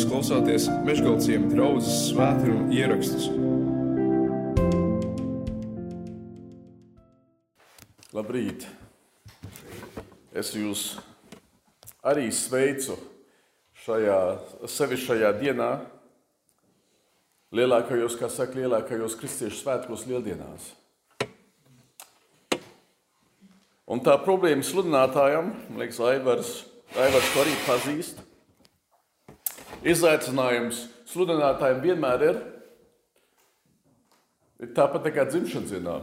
Jūs klausāties Meškāļu draugas svētkrājuma ierakstus. Labrīt! Es jūs arī sveicu šajā, sevi šajā dienā, lielākajos, kā saka, lielākajos kristiešu svētkos lieldienās. Un tā problēma sludinātājam, man liekas, Aivars, Aivars to arī pazīst. Izaicinājums sludinātājiem vienmēr ir, ir tāpat tā kā dzimšanas dienā,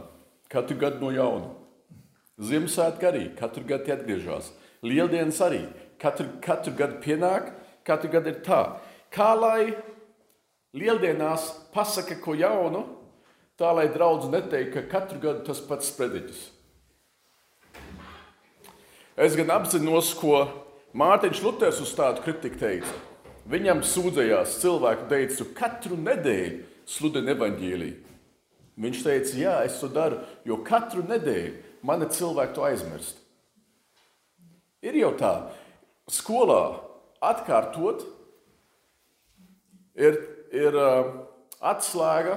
katru gadu no jauna. Ziemassvētki arī katru gadu atgriežas. Lieldienas arī katru, katru gadu pienāk, katru gadu ir tā. Kā lai lieldienās pasaka ko jaunu, tā lai draudz neteikt, ka katru gadu tas pats sprediķis. Es gan apzinos, ko Mārtiņš Luters uz tādu kritiku teica. Viņam sūdzējās cilvēku teica, katru nedēļu sludina evaņģēlīju. Viņš teica, jā, es to daru, jo katru nedēļu mani cilvēki to aizmirst. Ir jau tā, skolā atkārtot ir, ir uh, atslēga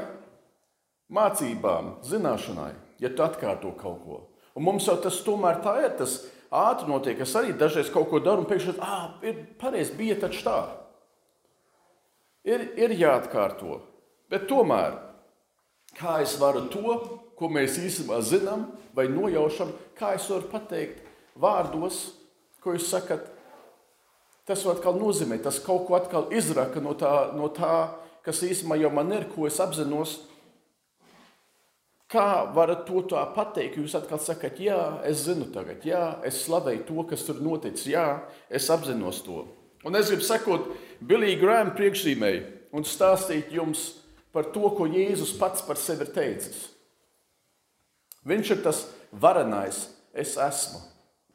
mācībām, zināšanai, ja tu atkārto kaut ko. Un mums jau tas tomēr tā ir, tas ātri notiek. Es arī dažreiz kaut ko daru un pēkšņi, ah, ir pareizi, bija taču tā. Ir, ir jāatkārto. Bet tomēr, kā es varu to, ko mēs īstenībā zinām vai nojaušam, kā es varu pateikt vārdos, ko jūs sakat, tas atkal nozīmē, tas kaut ko atkal izraka no tā, no tā kas īstenībā jau man ir, ko es apzinos. Kā varat to tā pateikt? Jūs atkal sakat, jā, es zinu tagad, jā, es slavēju to, kas tur noticis, jā, es apzinos to. Un es gribu sekot Billy Graham priekšzīmēji un stāstīt jums par to, ko Jēzus pats par sevi ir teicis. Viņš ir tas varenais, es esmu.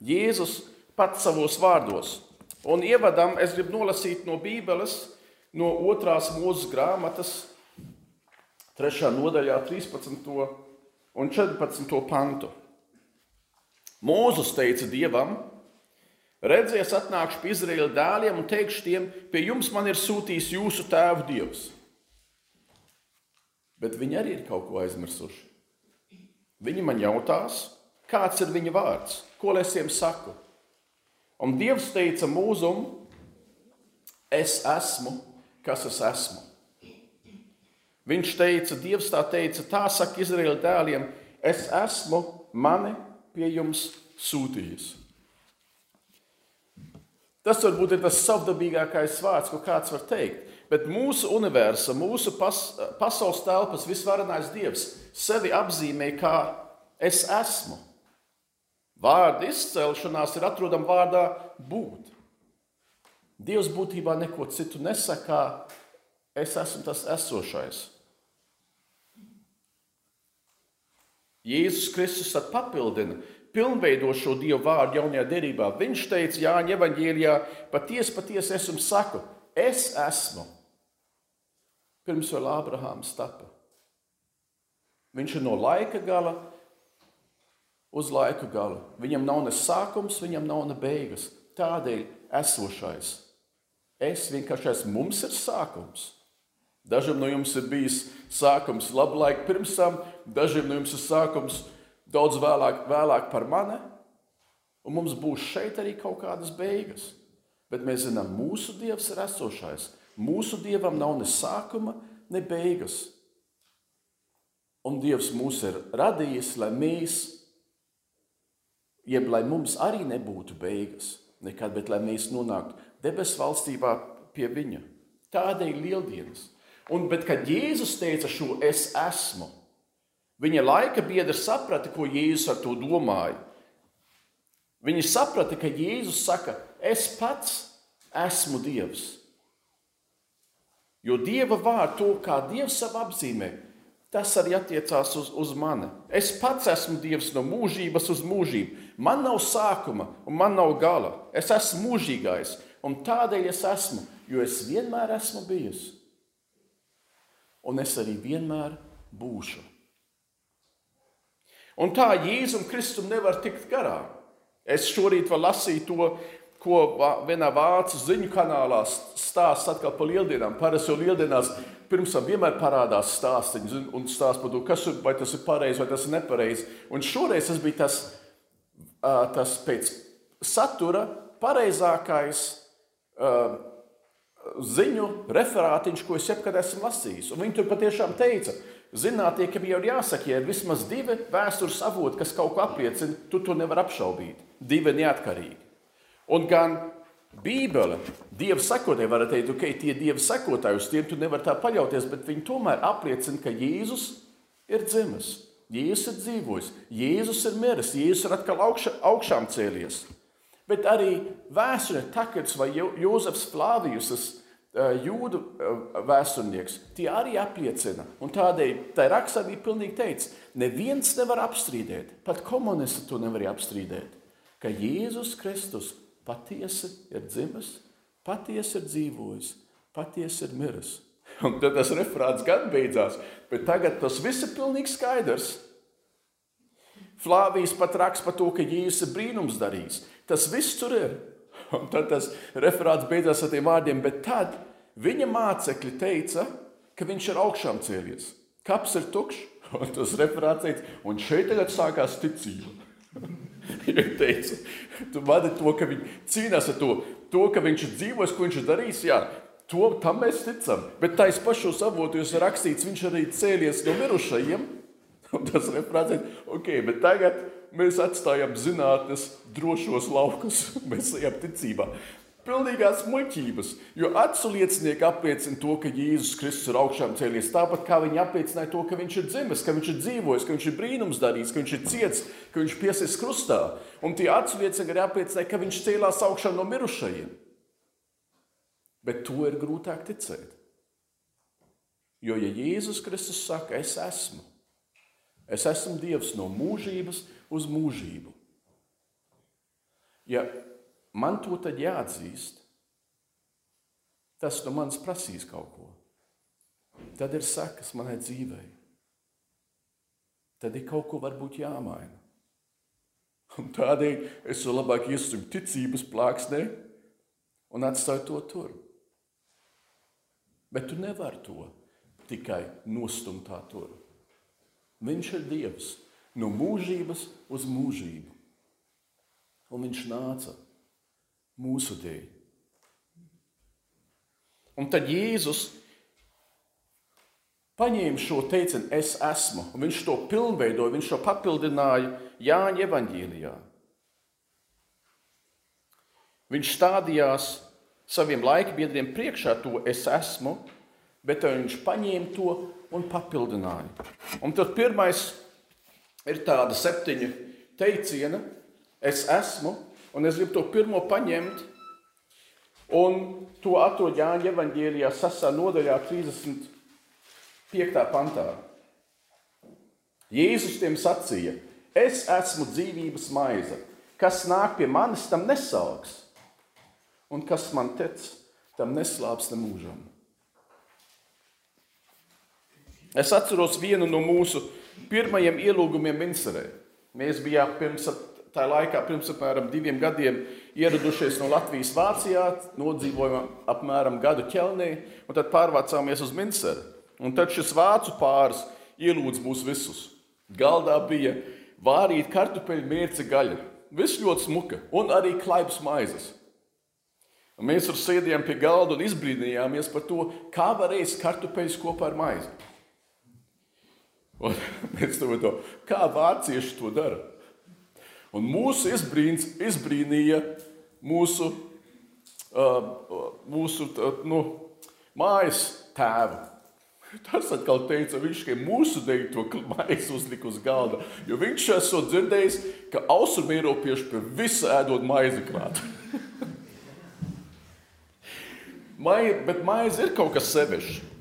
Jēzus pats savos vārdos. Un ievadam es gribu nolasīt no Bībeles, no otrās mūzes grāmatas, 3. nodaļā, 13. un 14. pantu. Mūzus teica Dievam, redzies, atnākšu pie Izraēla dēliem un teikšu tiem, pie jums man ir sūtījis jūsu tēvu Dievs. Bet viņi arī ir kaut ko aizmirsuši. Viņi man jautās, kāds ir viņa vārds, ko es viņiem saku. Un Dievs teica mūzum, es esmu, kas es esmu. Viņš teica, Dievs tā teica, tā saka Izraēla dēliem, es esmu mani pie jums sūtījis. Tas varbūt ir tas savdabīgākais vārds, ko kāds var teikt. Bet mūsu universa, mūsu pas, pasaules telpas visvarenais Dievs sevi apzīmē kā es esmu. Vārda izcelšanās ir atrodama vārdā būt. Dievs būtībā neko citu nesaka, es esmu tas esošais. Jēzus Kristus papildina, pilnveido šo Dievu vārdu jaunajā derībā. Viņš teica Jāņa evaņģēlijā, patiesi, patiesi es jums saku, es esmu pirms vēl Ābrahāms tapa. Viņš ir no laika gala uz laika galu. Viņam nav ne sākums, viņam nav ne beigas. Tādēļ esošais. Es vienkārši esmu, mums ir sākums. Dažiem no jums ir bijis sākums labu laiku pirms tam, dažiem no jums ir sākums daudz vēlāk, vēlāk par mani, un mums būs šeit arī kaut kādas beigas. Bet mēs zinām, mūsu Dievs ir esošais. Mūsu dievam nav ne sākuma, ne beigas. Un Dievs mūs ir radījis, lai mēs, jeb lai mums arī nebūtu beigas nekad, bet lai mēs nonāktu debesu valstībā pie Viņa. Tādēļ lieldienas. Un, bet, kad Jēzus teica šo es esmu, viņa laika biedri saprata, ko Jēzus ar to domāja. Viņi saprata, ka Jēzus saka, es pats esmu Dievs. Jo Dieva vārdu, to kā Dievs savu apzīmē, tas arī attiecās uz, uz mani. Es pats esmu Dievs no mūžības uz mūžību. Man nav sākuma un man nav gala. Es esmu mūžīgais un tādēļ es esmu, jo es vienmēr esmu bijis. Un es arī vienmēr būšu. Un tā Jēzum Kristum nevar tikt garām. Es šorīt vēl lasīju to, ko vienā vācu ziņu kanālā stāsta atkal par lieldienām. Parasti jau lieldienās pirms tam vienmēr parādās stāstīņi un stāsta par to, kas ir, vai tas ir pareizi vai tas ir nepareizi. Un šoreiz tas bija tas, tas pēc satura pareizākais ziņu referātiņš, ko es jebkad esmu lasījis. Un viņi tur patiešām teica, zinātniekiem jau ir jāsaka, ja ir vismaz divi vēstures avoti, kas kaut ko apliecina, tu to nevar apšaubīt. Divi neatkarīgi. Un gan Bībele, Dieva sekotāji, var teikt, okay, tie Dieva sekotāji, uz tiem tu nevari tā paļauties, bet viņi tomēr apliecina, ka Jēzus ir dzimis, Jēzus ir dzīvojis, Jēzus ir miris, Jēzus ir atkal augša, augšām cēlies. Bet arī vēsturnieki, Takers vai Jozefs Flāvijus, jūdu eh, vēsturnieks, tie arī apliecina. Un tādēļ tā rakstā bija pilnīgi teikts, neviens nevar apstrīdēt, pat komunisti to nevar apstrīdēt, ka Jēzus Kristus patiesi ir dzimis, patiesi ir dzīvojis, patiesi ir miris. Un tad tas referāts gan beidzās, bet tagad tas viss ir pilnīgi skaidrs. Flāvijas pat raksta par to, ka Jēzus ir brīnums darījis. Tas viss tur ir. Un tad tas referāts beidzās ar tiem vārdiem, bet tad viņa mācekļi teica, ka viņš ir augšām cēlies. Kaps ir tukšs, un tas referāts teica, un šeit tagad sākās ticība. Viņa teica, tu vadi to, ka viņi cīnās ar to, to ka viņš ir dzīvojis, ko viņš ir darījis. Jā, to tam mēs ticam. Bet tais pašos avotos ir rakstīts, viņš arī cēlies no mirušajiem. Un tas referāts ir, ok, bet tagad mēs atstājam zinātnes drošos laukus, mēs ejam ticībā. Pilnīgās muļķības, jo acu liecinieki apliecina to, ka Jēzus Kristus ir augšām cēlies. Tāpat kā viņi apliecināja to, ka viņš ir dzimis, ka viņš ir dzīvojis, ka viņš ir brīnums darījis, ka viņš ir ciets, ka viņš piesies krustā. Un tie acu liecinieki arī apliecināja, ka viņš cēlās augšā no mirušajiem. Bet to ir grūtāk ticēt. Jo, ja Jēzus Kristus saka, es esmu, es esmu Dievs no mūžības uz mūžību. Ja man to tad jāatzīst, tas no manis prasīs kaut ko. Tad ir sekas manai dzīvei. Tad ir kaut ko varbūt jāmaina. Un tādēļ es to labāk iestumu ticības plāksnē un atstāju to tur. Bet tu nevari to tikai nostumt tā tur. Viņš ir Dievs no mūžības uz mūžību. Un viņš nāca mūsu dēļ. Un tad Jēzus paņēma šo teicienu, es esmu, un viņš to pilnveidoja, viņš to papildināja Jāņa evanģīlijā. Viņš stādījās saviem laikbiedriem priekšā to es esmu, bet viņš paņēma to un papildināja. Un tad pirmais ir tāda septiņu teiciena, es esmu, un es gribu to pirmo paņemt, un to atrod Jāņa evanģēlijā 6. nodaļā 35. pantā. Jēzus tiem sacīja, es esmu dzīvības maize, kas nāk pie manis, tam nesalks, un kas man tic, tam neslāps ne mūžam. Es atceros vienu no mūsu pirmajiem ielūgumiem Vincerē. Mēs bijām pirms tā laikā, pirms apmēram diviem gadiem, ieradušies no Latvijas Vācijā, nodzīvojām apmēram gadu ķelnī, un tad pārvācāmies uz Vinceru. Un tad šis vācu pāris ielūdz mūs visus. Galdā bija vārīta kartupeļu mērce gaļa, viss ļoti smuka, un arī klaips maizes. Un mēs tur sēdējām pie galda un izbrīnījāmies par to, kā var ēst kartupeļus kopā ar maizi. Un mēs domājam, kā vācieši to dara. Un mūsu izbrīns, izbrīnīja mūsu, uh, mūsu uh, nu, mājas tēvu. Tas atkal teica, viņš tikai mūsu dēļ to maizi uzlika uz galda. Jo viņš esot dzirdējis, ka austrumēropieši pie visa ēdot maizi klāt. Mai, bet maize ir kaut kas sevišķs.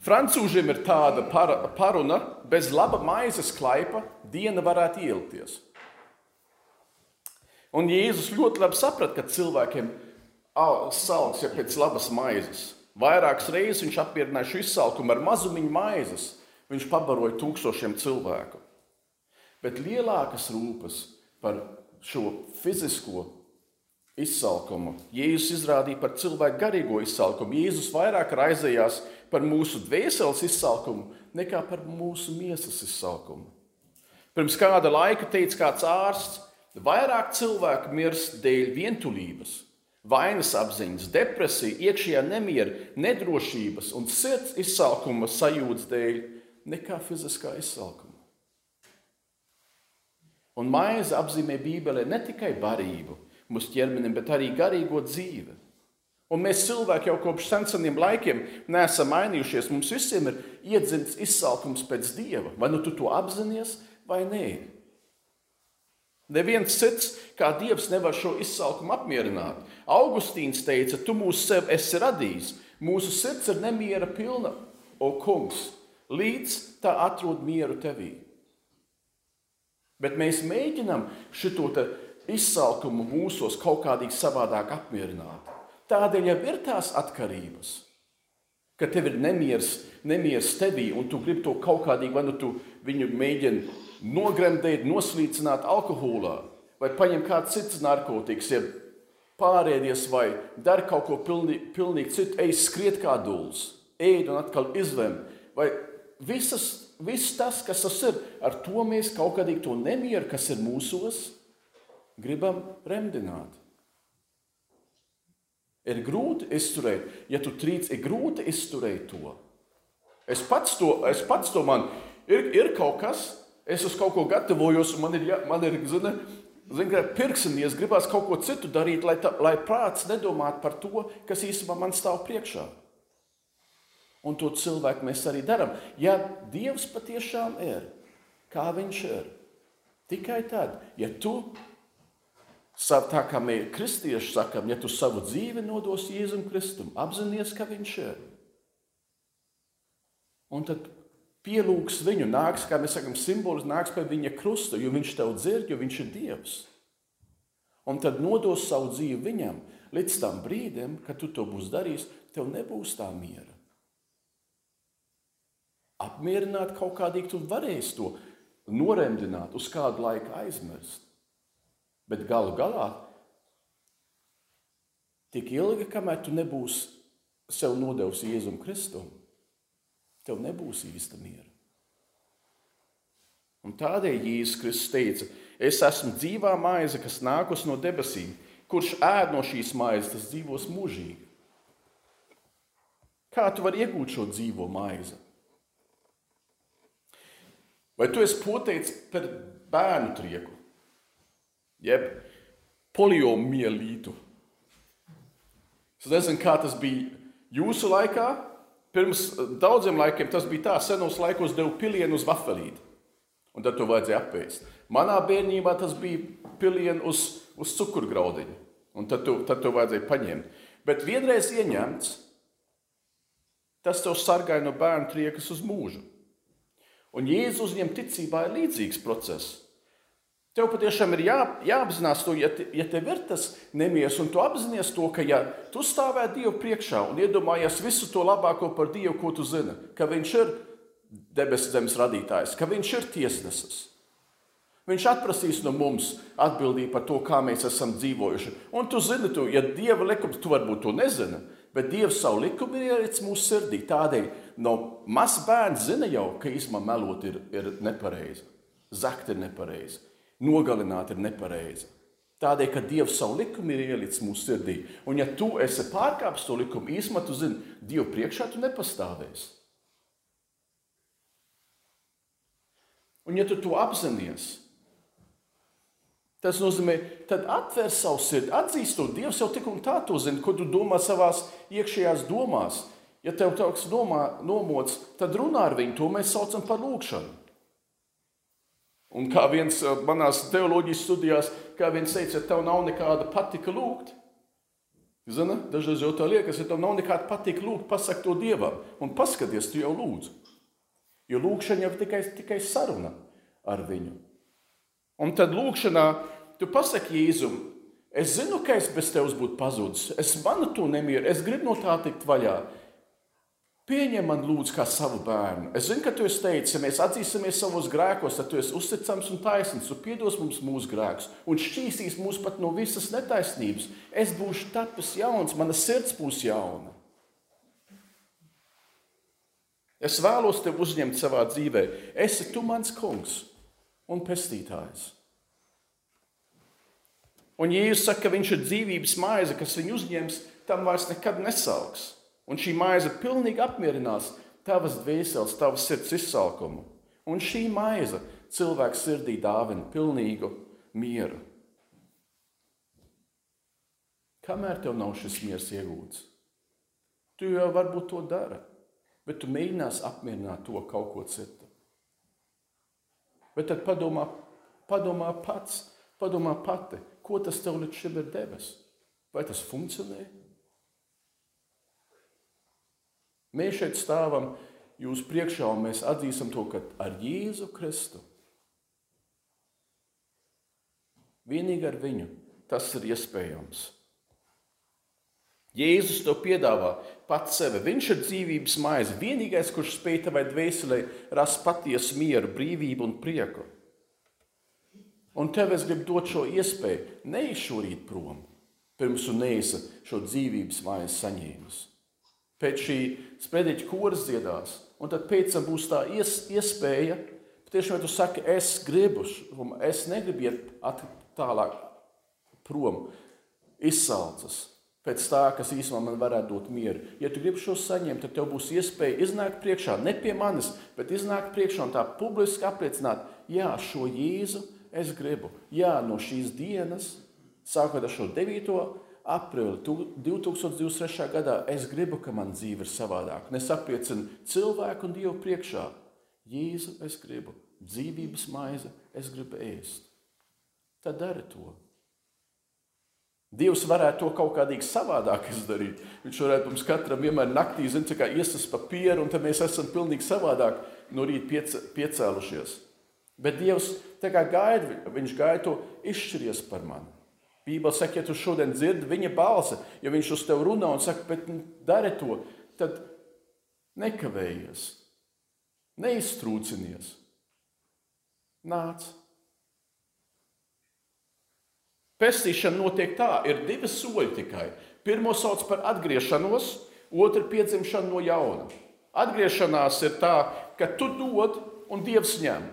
Francūžiem ir tāda par, paruna, bez laba maizes klaipa diena varētu ielties. Un Jēzus ļoti labi saprata, ka cilvēkiem salks ir pēc labas maizes. Vairākas reizes viņš apmierināja šo izsalkumu ar mazumiņu maizes. Viņš pabaroja tūkstošiem cilvēku. Bet lielākas rūpes par šo fizisko izsalkumu. Jēzus izrādīja par cilvēku garīgo izsalkumu. Jēzus vairāk raizējās par mūsu dvēseles izsalkumu nekā par mūsu miesas izsalkumu. Pirms kāda laika teica kāds ārsts, vairāk cilvēku mirst dēļ vientulības, vainas apziņas, depresija, iekšējā nemiera, nedrošības un sirds izsalkuma sajūtas dēļ nekā fiziskā izsalkuma. Un maize apzīmē Bībelē ne tikai barību mūsu ķermenim, bet arī garīgo dzīvi. Un mēs cilvēki jau kopš seniem laikiem neesam mainījušies. Mums visiem ir iedzimts izsalkums pēc dieva. Vai nu tu to apzinājies, vai nē? Neviens cits kā dievs nevar šo izsalkumu apmierināt. Augustīns teica, tu mūs sev esi radījis. Mūsu sirds ir nemiera pilna, o kungs, līdz tā atrod mieru tevī. Bet mēs mēģinām šo izsalkumu mūsos kaut kādīgi savādāk apmierināt. Tādēļ jau ir tās atkarības, ka tev ir nemieris, nemieris tevī, un tu gribi to kaut kādīgi, vai nu tu viņu mēģini nogremdēt, noslīcināt alkoholā, vai paņem kāds cits narkotikas, ja pārēdies, vai dari kaut ko pilnīgi, pilnīgi citu, ej skriet kā dūls, ēd un atkal izlem, vai visas, viss tas, kas tas ir, ar to mēs kaut kādīgi to nemieru, kas ir mūsos, gribam remdināt. Ir grūti izturēt, ja tu trīc, ir grūti izturēt to. Es pats to, es pats to man, ir, ir kaut kas, es uz kaut ko gatavojos, un man ir, man ir zini, zini, pirksinies, gribās kaut ko citu darīt, lai, tā, lai prāts nedomātu par to, kas īstenībā man stāv priekšā. Un to cilvēku mēs arī darām. Ja Dievs patiešām ir, kā Viņš ir, tikai tad, ja tu Tā kā mēs kristieši sakām, ja tu savu dzīvi nodosi Jēzum Kristum, apzināties, ka viņš ir. Un tad pielūgs viņu, nāks, kā mēs sakām, simbols nāks pie viņa krusta, jo viņš tev dzird, jo viņš ir Dievs. Un tad nodos savu dzīvi viņam līdz tam brīdim, kad tu to būsi darījis, tev nebūs tā miera. Apmierināt kaut kādīgi tu varēsi to noremdināt, uz kādu laiku aizmirst. Bet galu galā, tik ilgi, kamēr tu nebūsi sev nodevis Jēzum Kristum, tev nebūs īsta miera. Un tādēļ Jēzus Kristus teica, es esmu dzīvā maize, kas nākus no debesīm. Kurš ēd no šīs maizes, tas dzīvos mūžīgi. Kā tu vari iegūt šo dzīvo maizi? Vai tu esi poteicis par bērnu trieku? Jeb poliomielītu. Es nezinu, kā tas bija jūsu laikā. Pirms daudziem laikiem tas bija tā, senos laikos devu pilienu uz vafelīti, un tad to vajadzēja apēst. Manā bērnībā tas bija pilienu uz, uz cukurgraudiņu, un tad to, tad to vajadzēja paņemt. Bet vienreiz ieņemts, tas tev sargāja no bērnu triekas uz mūžu. Un Jēzus uzņem ticībā ir līdzīgs process. Tev patiešām ir jā, jāapzinās, to, ja, te, ja tev ir tas nemieris, un tu apzinājies to, ka ja tu stāvētu Dievu priekšā un iedomājies visu to labāko par Dievu, ko tu zini, ka Viņš ir debesu zemes radītājs, ka Viņš ir tiesnesis. Viņš atprasīs no mums atbildību par to, kā mēs esam dzīvojuši. Un tu zini, tu, ja Dieva likums, tu varbūt to nezini, bet Dievs savu likumu ir ielicis mūsu sirdī. Tādēļ no mazs bērns zina jau, ka īstenībā melot ir, ir nepareizi, zakt ir nepareizi nogalināt ir nepareizi. Tādēļ, ka Dievs savu likumu ir ielicis mūsu sirdī. Un, ja tu esi pārkāpis to likumu, īstenībā tu zini, Dievu priekšā tu nepastāvēsi. Un, ja tu to apzinājies, tas nozīmē, tad atver savu sirdi, atzīst to. Dievs jau tik un tā to zina, ko tu domā savās iekšējās domās. Ja tev kaut kas nomods, tad runā ar viņu. To mēs saucam par lūgšanu. Un kā viens eh, manās teoloģijas studijās, kā viens teica, ja tev nav nekāda patika lūgt, Zina, dažreiz jau tā liekas, ja tev nav nekāda patika lūgt, pasak to Dievam un paskaties, tu jau lūdzu. Jo lūkšana jau tikai, tikai saruna ar viņu. Un tad lūkšanā tu pasaki Jēzum, es zinu, ka es bez tevis būtu pazudis, es manu to nemieru, es gribu no tā tikt vaļā. Pieņem man lūdzu kā savu bērnu. Es zinu, ka tu esi teicis, ja mēs atzīsimies savos grēkos, tad tu esi uzticams un taisnīgs. Tu piedos mums mūsu grēkus un šķīstīs mūs pat no visas netaisnības. Es būšu tapis jauns, mana sirds būs jauna. Es vēlos tevi uzņemt savā dzīvē. Esi tu mans kungs un pestītājs. Un, ja jūs sakat, ka viņš ir dzīvības maize, kas viņu uzņems, tam vairs nekad nesauks. Un šī maize pilnīgi apmierinās tavas dvēseles, tavas sirds izsalkumu. Un šī maize cilvēku sirdī dāvina pilnīgu mieru. Kamēr tev nav šis miers iegūts, tu jau varbūt to dari, bet tu mēģināsi apmierināt to kaut ko citu. Bet tad padomā, padomā pats, padomā pati, ko tas tev līdz šim ir devis. Vai tas funkcionē? Mēs šeit stāvam jūs priekšā un mēs atzīstam to, ka ar Jēzu Kristu vienīgi ar viņu tas ir iespējams. Jēzus to piedāvā pats sevi. Viņš ir dzīvības maize, vienīgais, kurš spēj tavai dvēselē rast patiesu mieru, brīvību un prieku. Un tev es gribu dot šo iespēju, neizšūrīt prom, pirms tu neesi šo dzīvības maizi saņēmis pēc šī sprediķa koras dziedās. Un tad pēc tam būs tā ies, iespēja, tiešām, ja tu saki, es gribu, es negribu iet tālāk prom, izsalcas pēc tā, kas īstenībā man varētu dot mieru. Ja tu gribi šo saņemt, tad tev būs iespēja iznākt priekšā, ne pie manis, bet iznākt priekšā un tā publiski apliecināt, jā, šo Jēzu es gribu. Jā, no šīs dienas, sākot ar šo 9 aprīli 2023. gadā es gribu, ka man dzīve ir savādāka. Es apliecinu cilvēku un Dievu priekšā. Jēzu, es gribu dzīvības maize, es gribu ēst. Tad dari to. Dievs varētu to kaut kādīgi savādāk izdarīt. Viņš varētu mums katram vienmēr naktī, zin, kā iesas papīru, un tad mēs esam pilnīgi savādāk no rīta piec, piecēlušies. Bet Dievs gaida, viņš gaida to izšķiries par mani. Bībele saka, ja tu šodien dzirdi viņa balsi, ja viņš uz tevi runā un saka, bet dari to, tad nekavējies, neiztrūcinies. Nāc. Pestīšana notiek tā, ir divi soļi tikai. Pirmo sauc par atgriešanos, otru piedzimšanu no jauna. Atgriešanās ir tā, ka tu dod un Dievs ņem.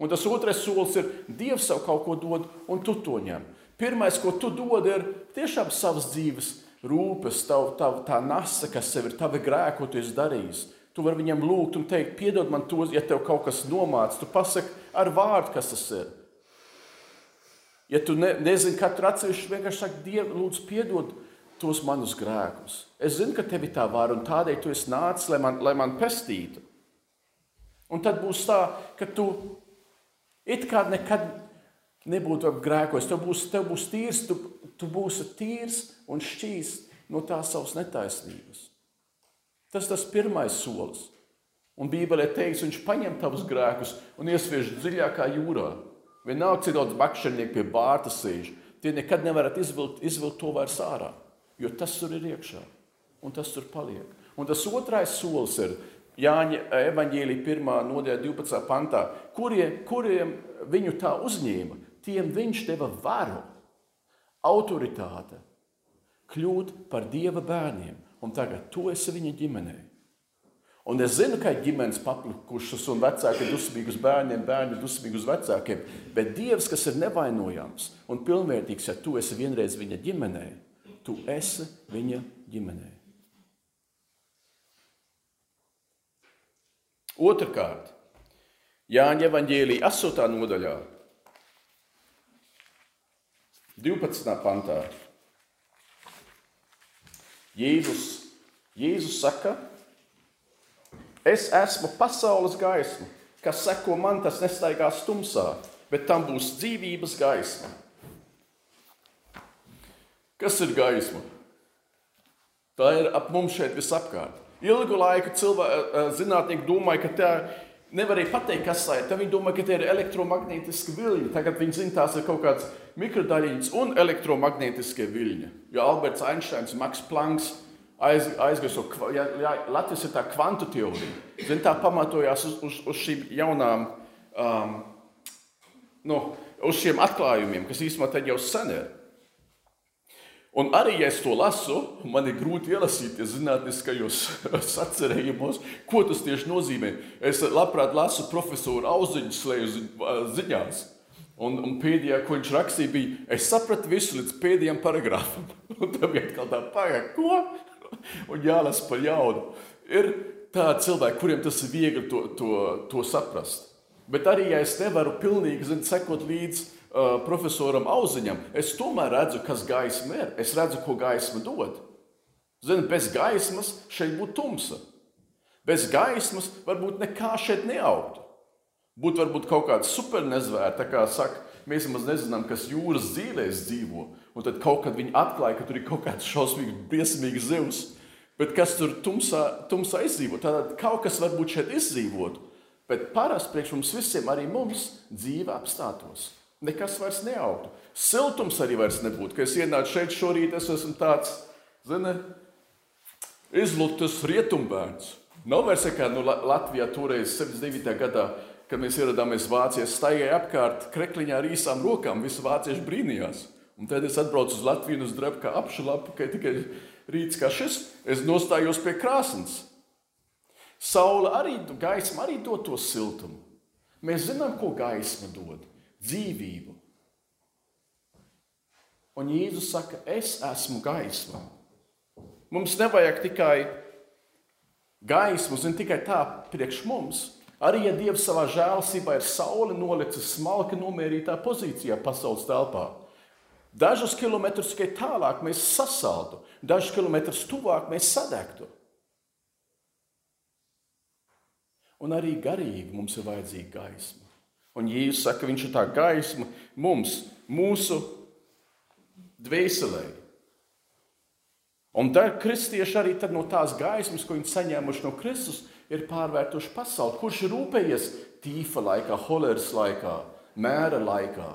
Un tas otrais solis ir Dievs sev kaut ko dod un tu to ņem. Pirmais, ko tu dod, ir tiešām savas dzīves rūpes, tav, tav, tā nasa, kas sev ir, tavi grēki, ko tu esi darījis. Tu vari viņam lūgt un teikt, piedod man to, ja tev kaut kas nomāc. Tu pasaki ar vārdu, kas tas ir. Ja tu ne, nezini, katru atsevišķu vienkārši saki, Dievu, lūdzu, piedod tos manus grēkus. Es zinu, ka tev ir tā vara, un tādēļ tu esi nācis, lai man, lai man pestītu. Un tad būs tā, ka tu it kā nekad nebūtu grēkojis. Tev būs, tev būs tīrs, tu, tu būsi tīrs un šķīs no tās savas netaisnības. Tas tas pirmais solis. Un Bībelē teikts, viņš paņem tavus grēkus un iesviež dziļākā jūrā. Vienalga, cik daudz makšķernieku pie bārta sēž, tie nekad nevarat izvilkt, izvilkt to vairs ārā, jo tas tur ir iekšā un tas tur paliek. Un tas otrais solis ir Jāņa evaņģēlī 1. nodaļa 12. pantā, kuriem, kuriem viņu tā uzņēma tiem viņš deva varu, autoritāti, kļūt par dieva bērniem, un tagad tu esi viņa ģimenē. Un es zinu, ka ir ģimenes paplikušas, un vecāki ir dusmīgi uz bērniem, bērni ir dusmīgi uz vecākiem. Bet Dievs, kas ir nevainojams un pilnvērtīgs, ja tu esi vienreiz viņa ģimenē, tu esi viņa ģimenē. Otrakārt, Jāņa Evanģēlīja 8. nodaļā 12. pantā. Jēzus, Jēzus saka, es esmu pasaules gaisma, kas seko man, tas nestaigās tumsā, bet tam būs dzīvības gaisma. Kas ir gaisma? Tā ir ap mums šeit visapkārt. Ilgu laiku cilvēki, zinātnieki domāja, ka tā ir nevarēja pateikt, kas tā ir. Tad viņi domā, ka tie ir elektromagnētiski viļņi. Tagad viņi zina, tās ir kaut kādas mikrodaļiņas un elektromagnētiskie viļņi. Jo Alberts Einsteins, Maks Planks, aiz, aizgājušo, ja, ja, Latvijas ir tā kvantu teorija. Zin, tā pamatojās uz, uz, uz šīm jaunām, um, nu, uz šiem atklājumiem, kas īstenībā tad jau sen ir. Un arī, ja es to lasu, man ir grūti ielasīties zinātniskajos sacerējumos, ko tas tieši nozīmē. Es labprāt lasu profesoru auziņu slēju ziņās. Un, un pēdējā, ko viņš rakstīja, bija, es sapratu visu līdz pēdējiem paragrāfam. Un tad bija atkal tā pagaida, ko? Un jālasa pa jaudu. Ir tādi cilvēki, kuriem tas ir viegli to, to, to saprast. Bet arī, ja es nevaru pilnīgi zin, sekot līdzi uh, profesoram Auziņam, es tomēr redzu, kas gaisma ir. Es redzu, ko gaisma dod. Zini, bez gaismas šeit būtu tumsa. Bez gaismas varbūt nekā šeit neaugtu. Būtu varbūt kaut kāda supernezvēra, tā kā saka, mēs nemaz nezinām, kas jūras dzīvēs dzīvo. Un tad kaut kad viņi atklāja, ka tur ir kaut kāds šausmīgs, briesmīgs zivs. Bet kas tur tumsā, tumsā izdzīvo? Tad kaut kas varbūt šeit izdzīvotu. Bet parasti priekš mums visiem, arī mums, dzīve apstātos. Nekas vairs neaugtu. Siltums arī vairs nebūtu. Kad es ienācu šeit šorīt, es esmu tāds, zini, izlutas rietumbērns. Nav vairs kā nu, Latvijā toreiz 79. gadā kad mēs ieradāmies Vācijā, staigāja apkārt krekliņā ar īsām rokām. Visi vācieši brīnījās. Un tad es atbraucu uz Latviju uz drebu kā apšalapu, ka tikai rīts kā šis, es nostājos pie krāsnes. Saula arī, gaisma arī dod to siltumu. Mēs zinām, ko gaisma dod - dzīvību. Un Jēzus saka, es esmu gaisma. Mums nevajag tikai gaismu, zin tikai tā priekš mums, Arī ja Dievs savā žēlsībā ir sauli nolicis smalki nomierītā pozīcijā pasaules telpā, dažus kilometrus tikai tālāk mēs sasaltu, dažus kilometrus tuvāk mēs sadegtu. Un arī garīgi mums ir vajadzīga gaisma. Un Jēzus saka, viņš ir tā gaisma mums, mūsu dvēselē. Un tad kristieši arī no tās gaismas, ko viņi saņēmuši no Kristus, ir pārvērtuši pasauli. Kurš ir rūpējies tīfa laikā, holēras laikā, mēra laikā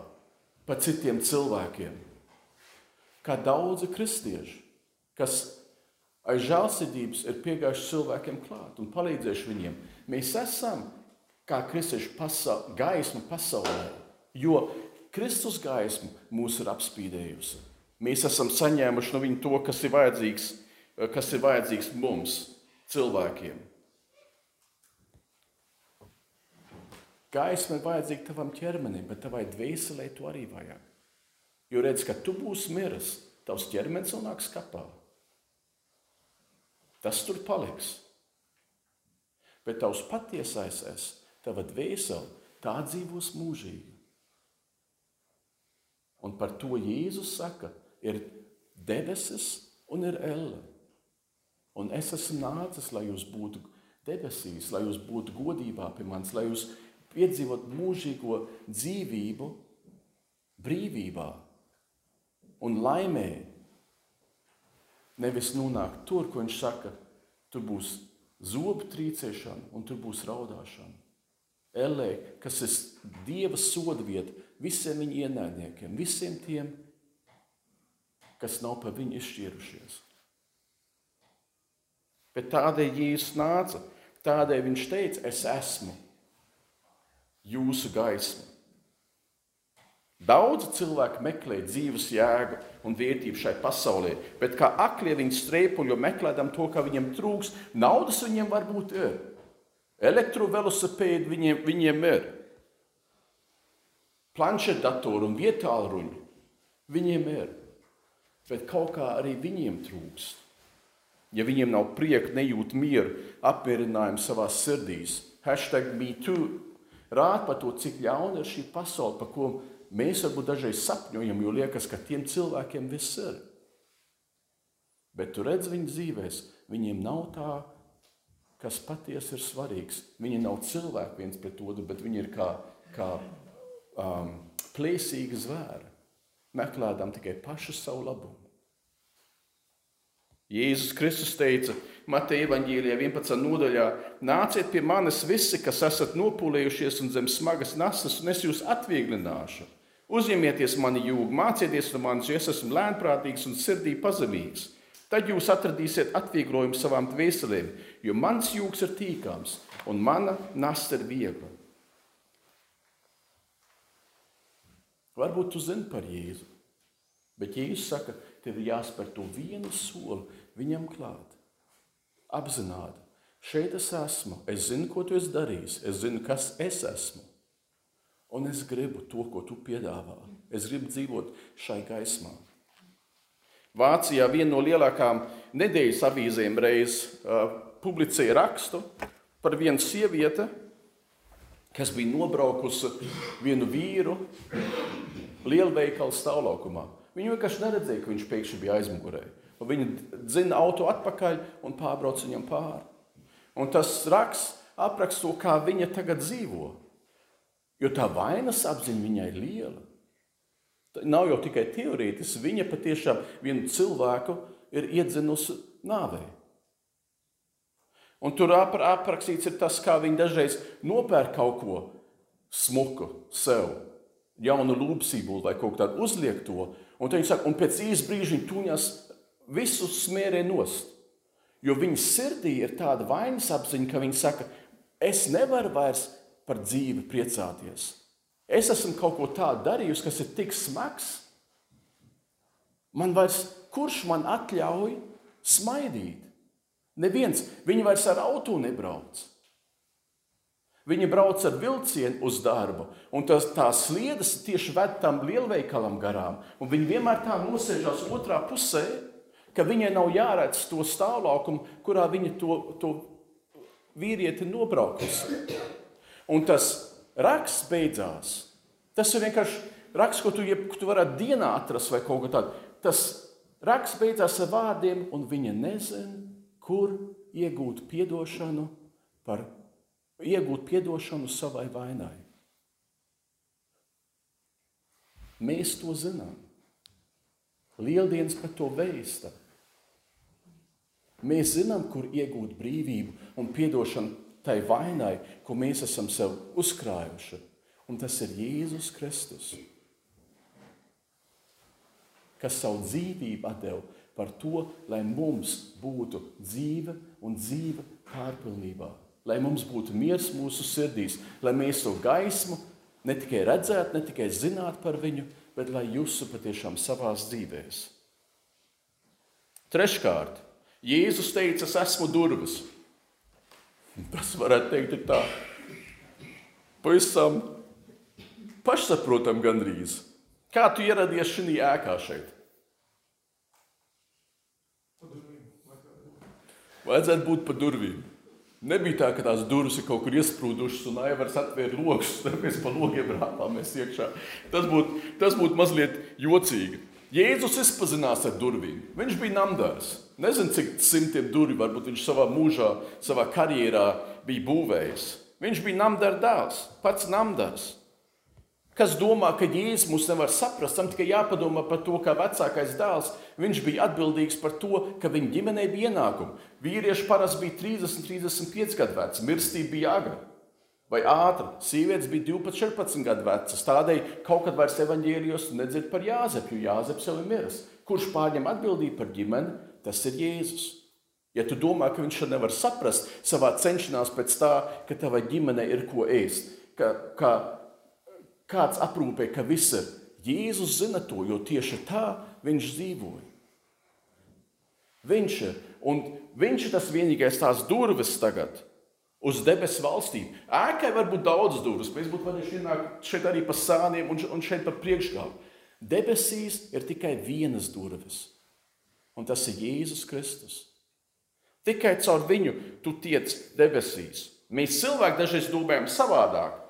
par citiem cilvēkiem? Kā daudzi kristieši, kas aiz žēlsirdības ir piegājuši cilvēkiem klāt un palīdzējuši viņiem. Mēs esam kā kristieši pasa gaisma pasaulē, jo Kristus gaisma mūs ir apspīdējusi. Mēs esam saņēmuši no viņa to, kas ir vajadzīgs, kas ir vajadzīgs mums, cilvēkiem. Gaisma ir vajadzīga tavam ķermenim, bet tavai dvēselē to arī vajag. Jo redz, ka tu būsi miris, tavs ķermenis vēl nāks kapā. Tas tur paliks. Bet tavs patiesais es, tava dvēsele, tā dzīvos mūžīgi. Un par to Jēzus saka, ir debesis un ir elle. Un es esmu nācis, lai jūs būtu debesīs, lai jūs būtu godībā pie manis, lai jūs piedzīvot mūžīgo dzīvību, brīvībā un laimē. Nevis nonākt tur, kur viņš saka, tur būs zobu trīcēšana un tur būs raudāšana. Elē, kas ir Dieva soda vieta visiem viņa ienaidniekiem, visiem tiem, kas nav par viņu izšķīrušies. Bet tādēļ Jēzus nāca, tādēļ viņš teica, es esmu jūsu gaismu. Daudzi cilvēki meklē dzīves jēgu un vērtību šai pasaulē, bet kā aklie viņi strēpuļo meklējot to, ka viņiem trūks. Naudas viņiem varbūt ir, elektrovelosipēdi viņiem, viņiem ir, planšetdatoru un vietālu ruņu viņiem ir, bet kaut kā arī viņiem trūkst. Ja viņiem nav prieka, nejūt mieru, apmierinājumu savā sirdīs, hashtag me too. Rāda par to, cik ļauna ir šī pasaule, par ko mēs varbūt dažreiz sapņojam, jo liekas, ka tiem cilvēkiem viss ir. Bet tu redz viņu dzīvēs, viņiem nav tā, kas patiesi ir svarīgs. Viņi nav cilvēki viens pret otru, bet viņi ir kā, kā um, plēsīgi zvēri, meklējot tikai pašu savu labumu. Jēzus Kristus teica, Mateja Vāģīlijā 11. nodaļā: Nāciet pie manis visi, kas esat nopūlējušies un zem smagas nastas, un es jūs atvieglināšu. Uzņemieties mani jūgu, mācieties no manis, jo es esmu lēnprātīgs un sirdī pazemīgs. Tad jūs atradīsiet atvieglojumu savām dvēselēm, jo mans jūgs ir tīkams un mana nasta ir viegla. Varbūt tu zini par Jēzu, bet Jēzus saka, tev ir jāspēr to vienu soli viņam klāt. Apzināti, šeit es esmu, es zinu, ko tu esi darījis, es zinu, kas es esmu. Un es gribu to, ko tu piedāvā. Es gribu dzīvot šai gaismā. Vācijā viena no lielākām nedēļas avīzēm reiz uh, publicēja rakstu par vienu sievieti, kas bija nobraukusi vienu vīru lielveikalu stāvlaukumā. Viņa vienkārši neredzēja, ka viņš pēkšņi bija aizmugurē. Viņa dzina auto atpakaļ un pārbrauc viņam pāri. Un tas raksts apraksta to, kā viņa tagad dzīvo. Jo tā vainas apziņa viņai ir liela. Nav jau tikai teorētiski, viņa patiešām vienu cilvēku ir iedzinusi nāvē. Un tur aprakstīts tas, kā viņi dažreiz nopērk kaut ko smuku sev, jaunu lūpsību vai kaut kādu uzliek to. Un, saka, un pēc īsa brīža viņi tuņas visu smērē nost. Jo viņa sirdī ir tāda vainas apziņa, ka viņi saka, es nevaru vairs par dzīvi priecāties. Es esmu kaut ko tādu darījusi, kas ir tik smags. Man vairs, kurš man atļauj smaidīt? Neviens, viņi vairs ar auto nebrauc. Viņi brauc ar vilcienu uz darbu, un tas, tās sliedas tieši ved tam lielveikalam garām. Viņi vienmēr tā nosēžās otrā pusē, ka viņai nav jāredz to stāvlaukumu, kurā viņa to, to vīrieti nobraukusi. Un tas raksts beidzās. Tas ir vienkārši raksts, ko tu, jeb, tu varētu dienā atrast vai kaut ko tādu. Tas raksts beidzās ar vārdiem, un viņa nezina, kur iegūt atdošanu par iegūt atdošanu savai vainai. Mēs to zinām. Lieldienas par to vēsta. Mēs zinām, kur iegūt brīvību un atdošanu tai vainai, ko mēs esam sev uzkrājuši. Un tas ir Jēzus Kristus, kas savu dzīvību deva par to, lai mums būtu dzīve un dzīve pārpilnībā. Lai mums būtu miers mūsu sirdīs, lai mēs to gaismu ne tikai redzētu, ne tikai zinātu par viņu, bet lai jūsu patiešām savās dzīvēs. Treškārt, Jēzus teica, es esmu durvis. Tas varētu teikt, tā. Pavisam pašsaprotam gandrīz. Kā tu ieradies šajā ēkā šeit? Vajadzētu būt pa durvīm. Nebija tā, ka tās durvis ir kaut kur iesprūdušas un aivars atvēra logus, tad mēs pa logiem rāpāmies iekšā. Tas būtu tas būt mazliet jocīgi. Jēzus izpazinās ar durvīm. Viņš bija namdārs. Nezinu, cik simtiem durvju varbūt viņš savā mūžā, savā karjerā bija būvējis. Viņš bija namdāra dēls, pats namdārs. Kas domā, ka Jēzus mūs nevar saprast, tam tikai jāpadomā par to, kā vecākais dēls. Viņš bija atbildīgs par to, ka viņa ģimenei bija ienākumi. Vīrieši parasti bija 30, 35 gadu veci, mirstība bija agra vai ātra. Sievietes bija 12, 14 gadu vecas. Tādēļ kaut kad vairs evaņģēlijos nedzird par Jāzepu, jo Jāzeps jau ir miris. Kurš pārņem atbildību par ģimeni, tas ir Jēzus. Ja tu domā, ka viņš to nevar saprast savā cenšanās pēc tā, ka tava ģimene ir ko ēst, ka, ka kāds aprūpē, ka viss ir. Jēzus zina to, jo tieši tā viņš dzīvoja. Viņš ir, un viņš ir tas vienīgais tās durvis tagad uz debesu valstīm. Ēkai var būt daudz durvis, mēs būtu varējuši ienākt šeit arī pa sāniem un, un šeit pa priekšgālu. Debesīs ir tikai vienas durvis, un tas ir Jēzus Kristus. Tikai caur viņu tu tiec debesīs. Mēs cilvēki dažreiz domājam savādāk.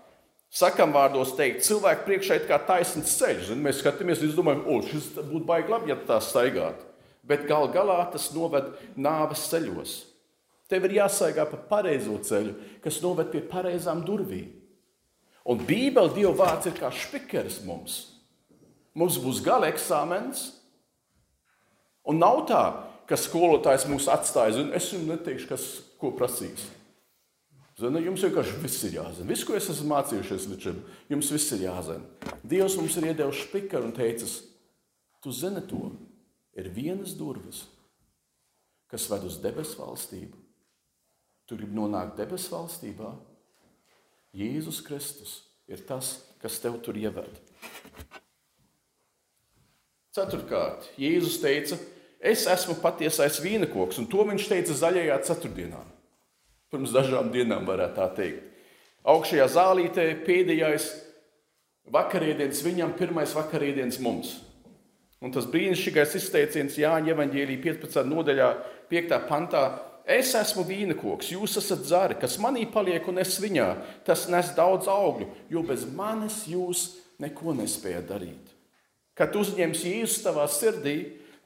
Sakam vārdos teikt, cilvēku priekšā ir kā taisns ceļš. Zin, mēs skatāmies, un domājam, o, šis būtu baigi labi, ja tā staigātu. Bet gal galā tas noved nāves ceļos. Tev ir jāsaigā pa pareizo ceļu, kas noved pie pareizām durvīm. Un Bībele, Dieva vārds, ir kā špikeris mums. Mums būs gala eksāmens, un nav tā, ka skolotājs mūs atstāja. Zin, es jums neteikšu, kas ko prasīs. Zini, jums vienkārši viss ir jāzina. Viss, ko es esmu mācījušies līdz šim, jums viss ir jāzina. Dievs mums ir iedevis spikaru un teicis, tu zini to, ir vienas durvis, kas ved uz debesu valstību. Tu gribi nonākt debesu valstībā. Jēzus Kristus ir tas, kas tev tur ieved. Ceturtkārt, Jēzus teica, es esmu patiesais vīnakoks, un to viņš teica zaļajā ceturtdienā. Pirms dažām dienām varētu tā teikt. Augšējā zālītē pēdējais vakarēdienas viņam, pirmais vakarēdienas mums. Un tas brīnišķīgais izteiciens Jāņa Evangēlī 15. nodaļā, 5. pantā. Es esmu vīnakoks, jūs esat zari, kas manī paliek un es viņā. Tas nes daudz augļu, jo bez manis jūs neko nespējat darīt. Kad uzņems Jēzus tavā sirdī,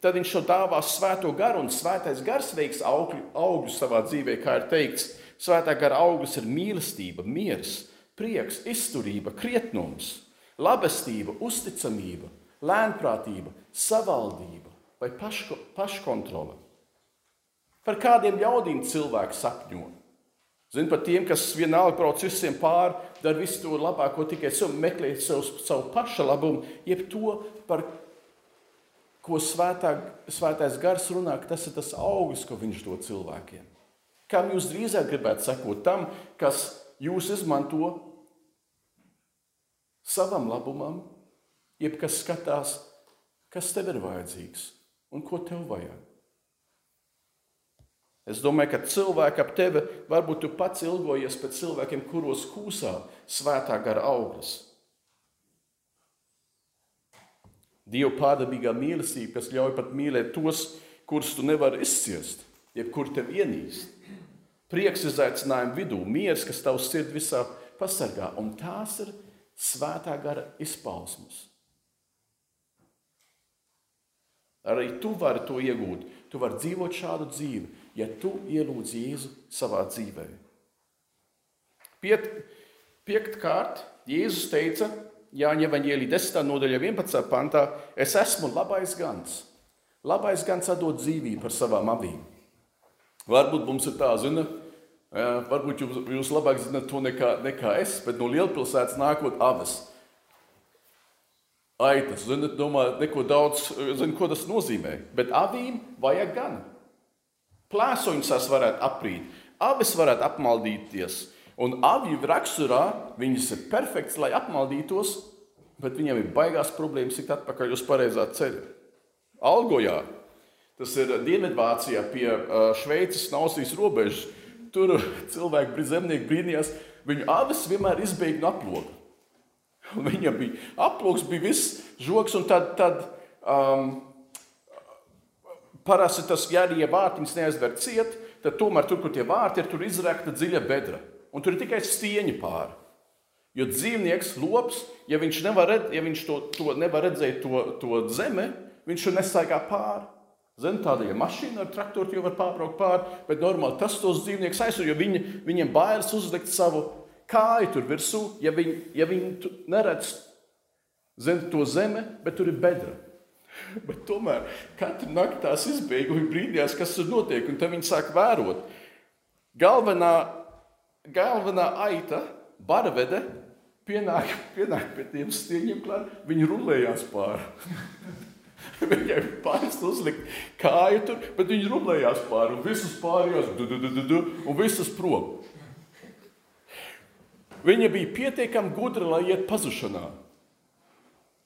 tad viņš to dāvās svēto garu, un svētais gars veiks augļu, augļus savā dzīvē, kā ir teikts. Svētā gara augļus ir mīlestība, miers, prieks, izturība, krietnums, labestība, uzticamība, lēnprātība, savaldība vai paško, paškontrole. Par kādiem ļaudīm cilvēks sapņo? Zinu par tiem, kas vienalga brauc visiem pāri, dara visu to labāko, tikai meklē sev, savu paša labumu, jeb to, par ko svētā, svētais gars runā, tas ir tas augsts, ko viņš dod cilvēkiem. Kam jūs drīzāk gribētu sekot tam, kas jūs izmanto savam labumam, jeb kas skatās, kas tev ir vajadzīgs un ko tev vajag? Es domāju, ka cilvēki ap tevi varbūt tu pats ilgojies pēc cilvēkiem, kuros kūsā svētā gara auglis. Dieva pārdabīgā mīlestība, kas ļauj pat mīlēt tos, kurus tu nevari izciest, jebkur tevi ienīst. Prieks izaicinājuma vidū, miers, kas tavs sirdi visā pasargā, un tās ir svētā gara izpausmes. Arī tu vari to iegūt. Tu vari dzīvot šādu dzīvi, ja tu ielūdz Jēzu savā dzīvē. Piet, piektkārt, Jēzus teica, Jāņa Evanģēlī 10. nodaļa 11. pantā, es esmu labais gans. Labais gans atdod dzīvību par savām avīm. Varbūt mums ir tā, zina, varbūt jūs, jūs labāk zinat to nekā, nekā es, bet no lielpilsētas nākot aves. Aitas, zinat, domā, neko daudz, zinu, ko tas nozīmē, bet avīm vajag gan. Plēsoņus es varētu aprīt, avis varētu apmaldīties. Un aviju raksturā viņas ir perfekts, lai apmaldītos, bet viņam ir baigās problēmas tikt atpakaļ uz pareizā ceļa. Algojā, tas ir Dienvidvācijā pie Šveices un Austrijas robežas. Tur cilvēki, zemnieki brīnījās, viņu avis vienmēr izbeigta no aploka. Viņam bija aploks, bija viss žoks, un tad, tad um, Parasti tas, ja arī ja vārtiņas neaizver ciet, tad tomēr tur, kur tie vārti ir, tur izrakta dziļa bedra. Un tur ir tikai stieņi pāri. Jo dzīvnieks, lops, ja viņš, nevar, ja viņš to, to nevar redzēt, to, to zemi, viņš to nesaigā pāri. Zem tāda, ja mašīna ar traktoru jau var pārbraukt pāri, bet normāli tas tos dzīvniekus aizsver, jo viņi, viņiem bailes uzlikt savu kāju tur virsū, ja viņi, ja viņi neredz zem to zemi, bet tur ir bedra. Bet tomēr katru nakti tās izbēga un brīdījās, kas tur notiek. Un tad viņi sāk vērot. Galvenā, galvenā aita, barvede, pienāk, pienāk pie tiem stieņiem klāt, viņi rulējās pāri. Viņai pāris uzlikt kāju tur, bet viņi rulējās pāri un visas pārējās, du, du, du, du, du, un visas prom. Viņa bija pietiekami gudra, lai iet pazušanā,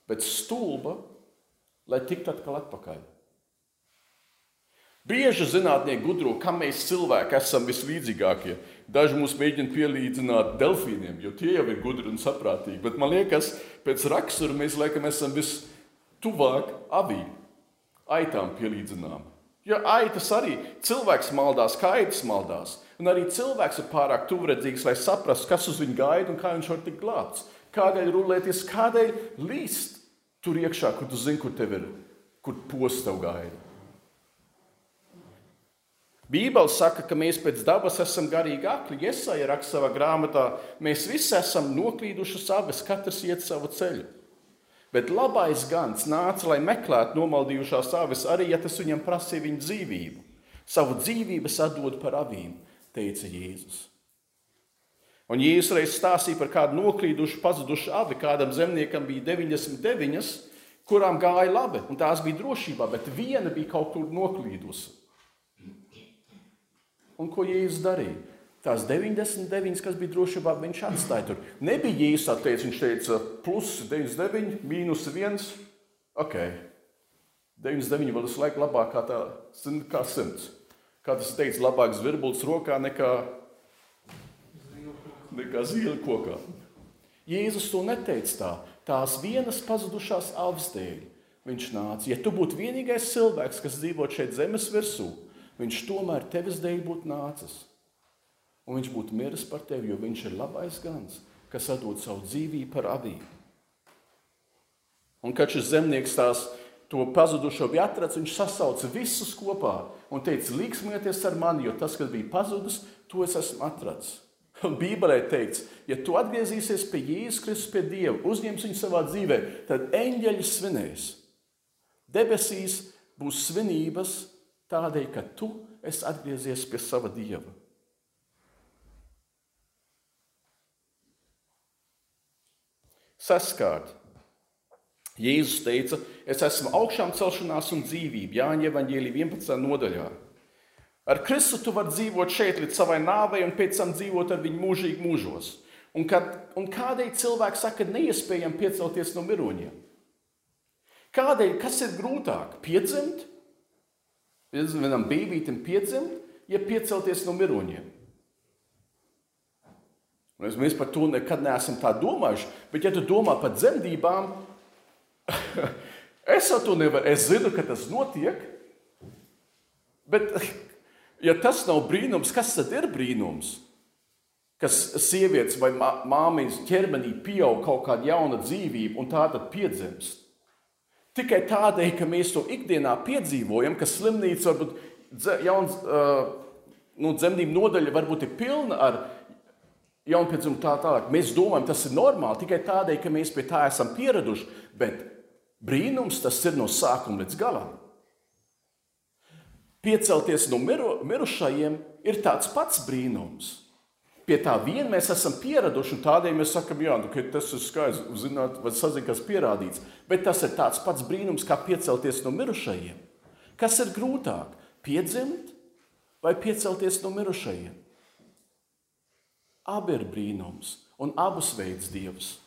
bet stulba lai tiktu atkal atpakaļ. Bieži zinātnieki gudro, kam mēs cilvēki esam vislīdzīgākie. Daži mūs mēģina pielīdzināt delfīniem, jo tie jau ir gudri un saprātīgi. Bet man liekas, pēc rakstura mēs laikam esam vistuvāk avīm, aitām pielīdzinām. Jo aitas arī cilvēks maldās, kā aitas maldās. Un arī cilvēks ir pārāk tuvredzīgs, lai saprastu, kas uz viņu gaida un kā viņš var tikt glābts. Kādēļ rulēties, kādēļ līst Tur iekšā, kur tu zini, kur tev ir, kur posts tev gaida. Bībele saka, ka mēs pēc dabas esam garīgi akli. Iesaja raksta savā grāmatā, mēs visi esam noklīduši savas, katrs iet savu ceļu. Bet labais gans nāca, lai meklētu nomaldījušās avis, arī ja tas viņam prasīja viņa dzīvību. Savu dzīvību atdod par avīm, teica Jēzus. Un Jēzus reiz stāstīja par kādu noklīdušu, pazudušu avi. Kādam zemniekam bija 99, kurām gāja labi, un tās bija drošībā, bet viena bija kaut kur noklīdusi. Un ko Jēzus darīja? Tās 99, kas bija drošībā, viņš atstāja tur. Nebija Jēzus atteicis, viņš teica, plus 99, mīnus 1. Ok, 99 vēl visu laiku labāk kā, tā, kā 100. Kā tas teica, labāk zvirbulis rokā nekā, nekā zīle kokā. Jēzus to neteica tā. Tās vienas pazudušās avas dēļ viņš nāca. Ja tu būtu vienīgais cilvēks, kas dzīvo šeit zemes virsū, viņš tomēr tevis dēļ būtu nācis. Un viņš būtu miris par tevi, jo viņš ir labais gans, kas atdod savu dzīvību par avīm. Un kad šis zemnieks tās to pazudušo bija atrasts, viņš sasauca visus kopā un teica, līksmieties ar mani, jo tas, kas bija pazudis, to es esmu atrasts. Un Bībelē teikts, ja tu atgriezīsies pie Jēzus Kristus, pie Dieva, uzņems viņu savā dzīvē, tad eņģeļi svinēs. Debesīs būs svinības tādēļ, ka tu esi atgriezies pie sava Dieva. Saskārt. Jēzus teica, es esmu augšām celšanās un dzīvība, Jāņa Evanģēlī 11. nodaļā. Ar Kristu tu vari dzīvot šeit līdz savai nāvei un pēc tam dzīvot ar viņu mūžīgi mūžos. Un, kad, un kādēļ cilvēki saka, ka neiespējami piecelties no miroņiem? Kādēļ, kas ir grūtāk? Piedzimt? Vienam bībītam piedzimt, ja piecelties no miroņiem. Mēs par to nekad neesam tā domājuši, bet ja tu domā par dzemdībām, es to nevaru. Es zinu, ka tas notiek, bet ja tas nav brīnums, kas tad ir brīnums? Kas sievietes vai māmiņas ķermenī pieaug kaut kāda jauna dzīvība un tā tad piedzimst. Tikai tādēļ, ka mēs to ikdienā piedzīvojam, ka slimnīca varbūt jauns, nu, dzemdību nodaļa varbūt ir pilna ar jaunpiedzimumu tā tālāk. Mēs domājam, tas ir normāli tikai tādēļ, ka mēs pie tā esam pieraduši, bet brīnums tas ir no sākuma līdz galam. Piecelties no miru, mirušajiem ir tāds pats brīnums. Pie tā vien mēs esam pieraduši, un tādēļ mēs sakām, jā, nu, tas ir skaisti, zināt, vai sazināties, kas pierādīts. Bet tas ir tāds pats brīnums, kā piecelties no mirušajiem. Kas ir grūtāk? Piedzimt vai piecelties no mirušajiem? Abi ir brīnums, un abus veids Dievs.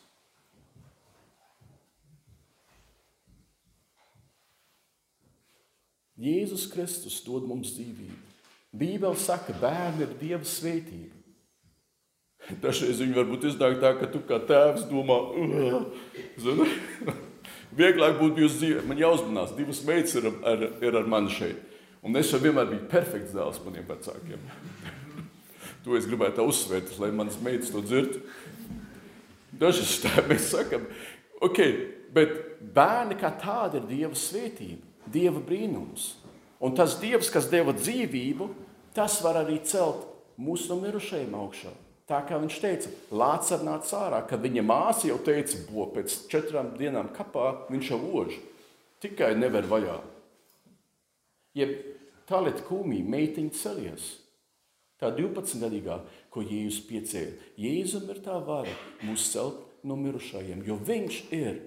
Jēzus Kristus dod mums dzīvību. Bībele saka, ka bērni ir Dieva svētība. Dažreiz viņi varbūt iznāk tā, ka tu kā tēvs domā, zini, vieglāk būtu jūs dzīvē. Man jāuzmanās, divas meitas ir ar, ir ar mani šeit. Un es jau vienmēr biju perfekts dēls maniem vecākiem. to es gribētu uzsvērt, lai manas meitas to dzird. Dažas tā mēs sakam, ok, bet bērni kā tādi ir Dieva svētība, Dieva brīnums. Un tas Dievs, kas deva dzīvību, tas var arī celt mūsu no mirušajiem augšā. Tā kā viņš teica, Lācis nāca ārā, kad viņa māsa jau teica, bo pēc četrām dienām kapā viņš jau ož. Tikai nevar vaļā. Jeb talet kūmī meitiņa celies. Tā 12-gadīgā, ko Jēzus piecēla. Jēzum ir tā vara mūs celt no mirušajiem, jo viņš ir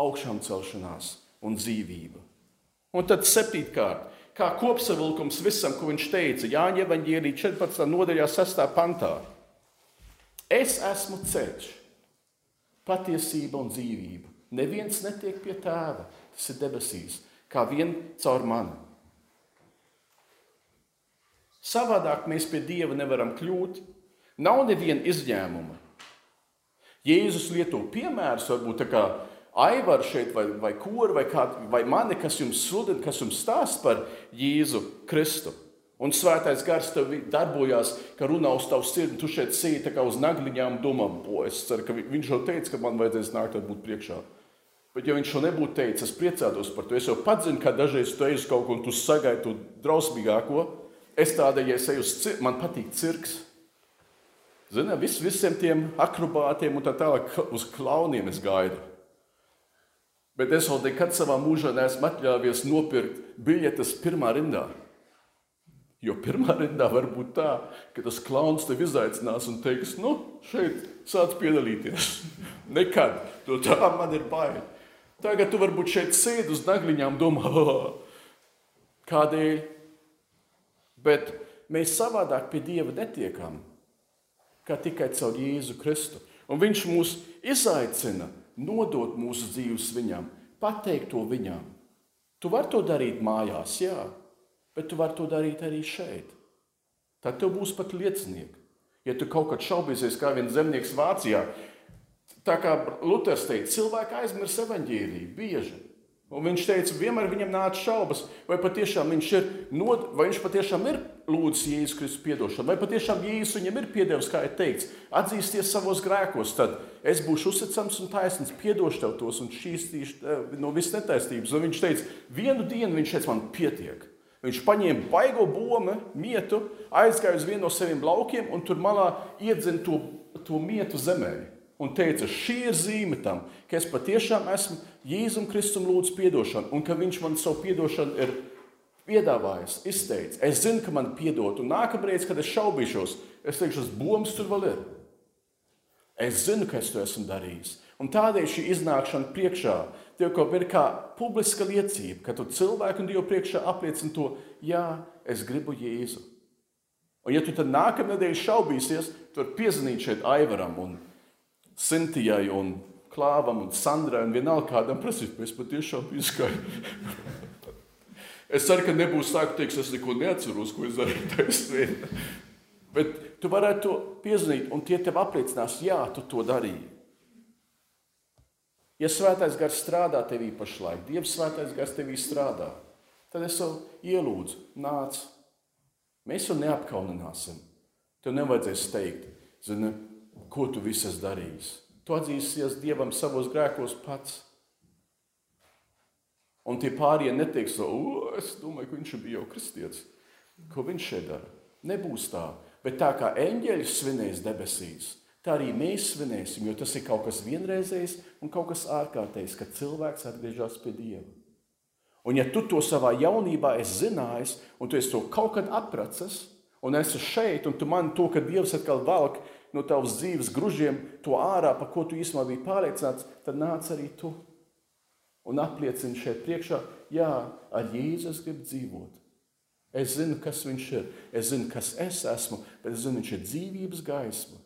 augšām celšanās un dzīvība. Un tad septītkārt, kā kopsavilkums visam, ko viņš teica, Jāņa Evanģēlī 14. nodaļā 6. pantā. Es esmu ceļš, patiesība un dzīvība. Neviens netiek pie tēva, tas ir debesīs, kā vien caur mani. Savādāk mēs pie Dieva nevaram kļūt. Nav neviena izņēmuma. Jēzus lieto piemērus, varbūt tā kā Aivars šeit, vai, vai kori, vai, kā, vai mani, kas jums sludina, kas jums stāsta par Jēzu Kristu. Un svētais gars tev darbojās, ka runā uz tavu sirdi. Tu šeit sēdi kā uz nagliņām, domā, o, es ceru, ka viņš jau teica, ka man vajadzēs nākt būt priekšā. Bet, ja viņš to nebūtu teicis, es priecātos par to. Es jau pats zinu, ka dažreiz tu ej uz kaut ko un tu sagaidi to drausmīgāko. Es tādēļ, ja es eju uz cirku, man patīk cirks. Zini, vis, visiem tiem akrobātiem un tā tālāk uz klauniem es gaidu. Bet es vēl nekad savā mūžā neesmu atļāvies nopirkt biļetes pirmā rindā. Jo pirmā rindā var būt tā, ka tas klauns tevi izaicinās un teiks, nu, šeit sāc piedalīties. Nekad. To tā man ir bail. Tagad tu varbūt šeit sēdi uz nagliņām, domā, oh, kādēļ. Bet mēs savādāk pie Dieva netiekam, kā tikai caur Jēzu Kristu. Un Viņš mūs izaicina nodot mūsu dzīves Viņam, pateikt to Viņam. Tu vari to darīt mājās, jā, bet tu vari to darīt arī šeit. Tad tev būs pat liecinieki. Ja tu kaut kad šaubīsies, kā viens zemnieks Vācijā, tā kā Luters teica, cilvēki aizmirst evaņģēlīju bieži. Un viņš teica, vienmēr viņam nāca šaubas, vai patiešām viņš ir, nod, vai viņš patiešām ir lūdzis Jēzus Kristus piedošanu, vai patiešām Jēzus viņam ir piedevis, kā ir teikts, atzīsties savos grēkos, tad es būšu uzticams un taisnīgs, piedošu tev tos un šķīstīšu eh, no visas netaisnības. Un viņš teica, vienu dienu viņš teica, man pietiek. Viņš paņēma baigo bomu, mietu, aizgāja uz vienu no saviem laukiem un tur malā iedzina to, to mietu zemē un teica, šī ir zīme tam, ka es patiešām esmu Jēzum Kristum lūdzu piedošanu, un ka viņš man savu piedošanu ir piedāvājis, izteicis. Es zinu, ka man piedod, un nākamreiz, kad es šaubīšos, es teikšu, tas bombs tur vēl ir. Es zinu, ka es to esmu darījis. Un tādēļ šī iznākšana priekšā tev kaut ir kā publiska liecība, ka tu cilvēku un Dievu priekšā apliecini to, jā, es gribu Jēzu. Un ja tu tad nākamā nedēļa šaubīsies, tu vari piezvanīt šeit Aivaram un Sintijai un Klāvam un Sandrai un vienalga kādam prasīt, mēs patiešām izskaidrojam. Es ceru, ka nebūs tā, ka teiks, es neko neatceros, ko es darīju taisnība. Bet tu varētu to piezvanīt, un tie tev apliecinās, jā, tu to darīji. Ja svētais gars strādā tevī pašlaik, Dievs svētais gars tevī strādā, tad es tev ielūdzu, nāc. Mēs to neapkaunināsim. Tev nevajadzēs teikt, zini, ko tu viss esi darījis. Tu atzīsies Dievam savos grēkos pats. Un tie pārējie neteiks, o, es domāju, ka viņš bija jau kristietis. Ko viņš šeit dara? Nebūs tā. Bet tā kā eņģeļus svinēs debesīs, tā arī mēs svinēsim, jo tas ir kaut kas vienreizējs un kaut kas ārkārtējs, kad cilvēks atgriežas pie Dieva. Un ja tu to savā jaunībā esi zinājis, un tu to kaut kad atpracis, un esi šeit, un tu man to, ka Dievs atkal velk no tavas dzīves gružiem to ārā, par ko tu īstenībā biji pārliecināts, tad nāc arī tu un apliecini šeit priekšā, jā, ar Jēzu es gribu dzīvot. Es zinu, kas viņš ir, es zinu, kas es esmu, bet es zinu, viņš ir dzīvības gaisma,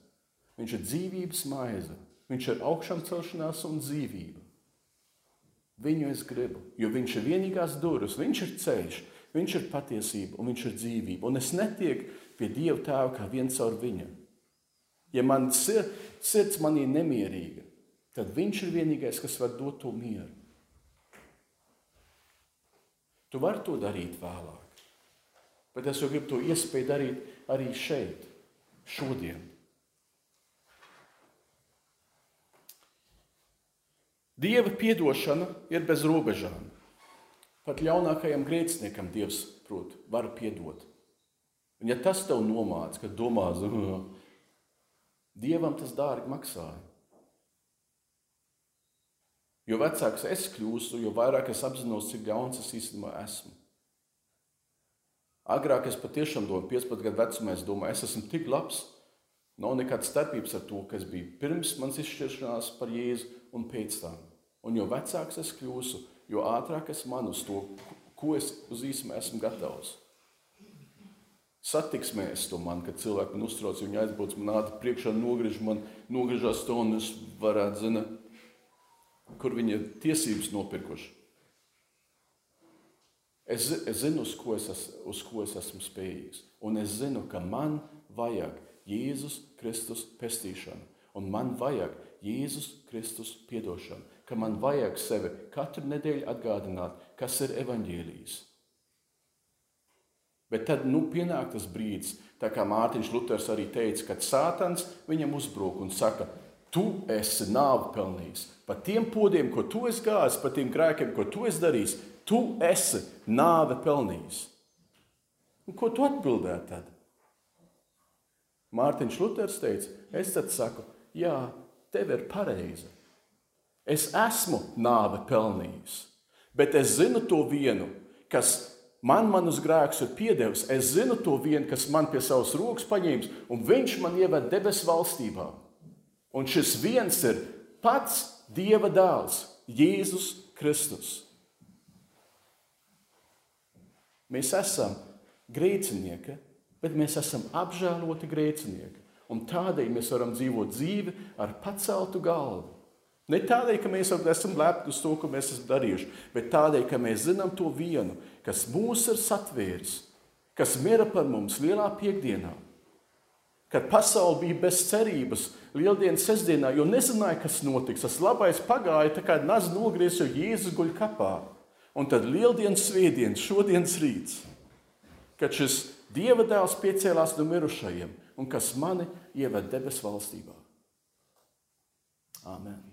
viņš ir dzīvības maize, viņš ir augšām celšanās un dzīvība. Viņu es gribu, jo viņš ir vienīgās durvis, viņš ir ceļš, viņš ir patiesība un viņš ir dzīvība. Un es netieku pie Dieva tēva kā viens caur viņu. Ja man sir, sirds manī nemierīga, tad viņš ir vienīgais, kas var dot to mieru. Tu vari to darīt vēlāk, bet es jau gribu to iespēju darīt arī šeit, šodien. Dieva piedošana ir bez robežām. Pat ļaunākajam grēciniekam Dievs, prot, var piedot. Un ja tas tev nomāca, ka domā, Dievam tas dārgi maksāja. Jo vecāks es kļūstu, jo vairāk es apzinos, cik ļauns es īstenībā esmu. Agrāk es patiešām domāju, 15 gadu vecumā, es domāju, es esmu tik labs. Nav nekādas starpības ar to, kas bija pirms manas izšķiršanās par Jēzu un pēc tam. Un jo vecāks es kļūstu, jo ātrāk es manu uz to, ko es uz īstenībā esmu gatavs. Satiksmē es to man, kad cilvēki man uztrauc, viņi aizbrauc man ātri priekšā, nogriež man, nogriežās to, un es varētu zināt, kur viņi ir tiesības nopirkuši. Es, es zinu, uz ko es, es, uz ko es esmu spējīgs. Un es zinu, ka man vajag Jēzus Kristus pestīšanu. Un man vajag Jēzus Kristus piedošanu. Ka man vajag sevi katru nedēļu atgādināt, kas ir evaņģēlijs. Bet tad nu, pienāk tas brīdis, kā Mārtiņš Luters arī teica, kad Sātans viņam uzbruk un saka, tu esi nāvi pelnījis. Par tiem podiem, ko tu esi gājis, par tiem grēkiem, ko tu esi darījis, tu esi nāve pelnījis. Un ko tu atbildētu tad? Mārtiņš Luters teica, es tad saku, jā, tev ir pareizi. Es esmu nāve pelnījis, bet es zinu to vienu, kas man manus grēkus ir piedevis. Es zinu to vienu, kas man pie savas rokas paņēmis, un viņš man ieved debesu valstībā. Un šis viens ir pats Dieva dēls, Jēzus Kristus. Mēs esam grēcinieki, bet mēs esam apžēloti grēcinieki. Un tādēļ mēs varam dzīvot dzīvi ar paceltu galvu. Ne tādēļ, ka mēs esam lepni uz to, ko mēs esam darījuši, bet tādēļ, ka mēs zinām to vienu, kas mūs ir satvēris, kas mira par mums lielā piekdienā. Kad pasaule bija bez cerības, lieldienas sestdienā, jo nezināja, kas notiks. Tas labais pagāja, tā kā nāca nogriezts, jo Jēzus guļ kapā. Un tad lieldienas svētdienas, šodienas rīts, kad šis Dieva dēls piecēlās no mirušajiem un kas mani ieved debesu valstībā. Amen.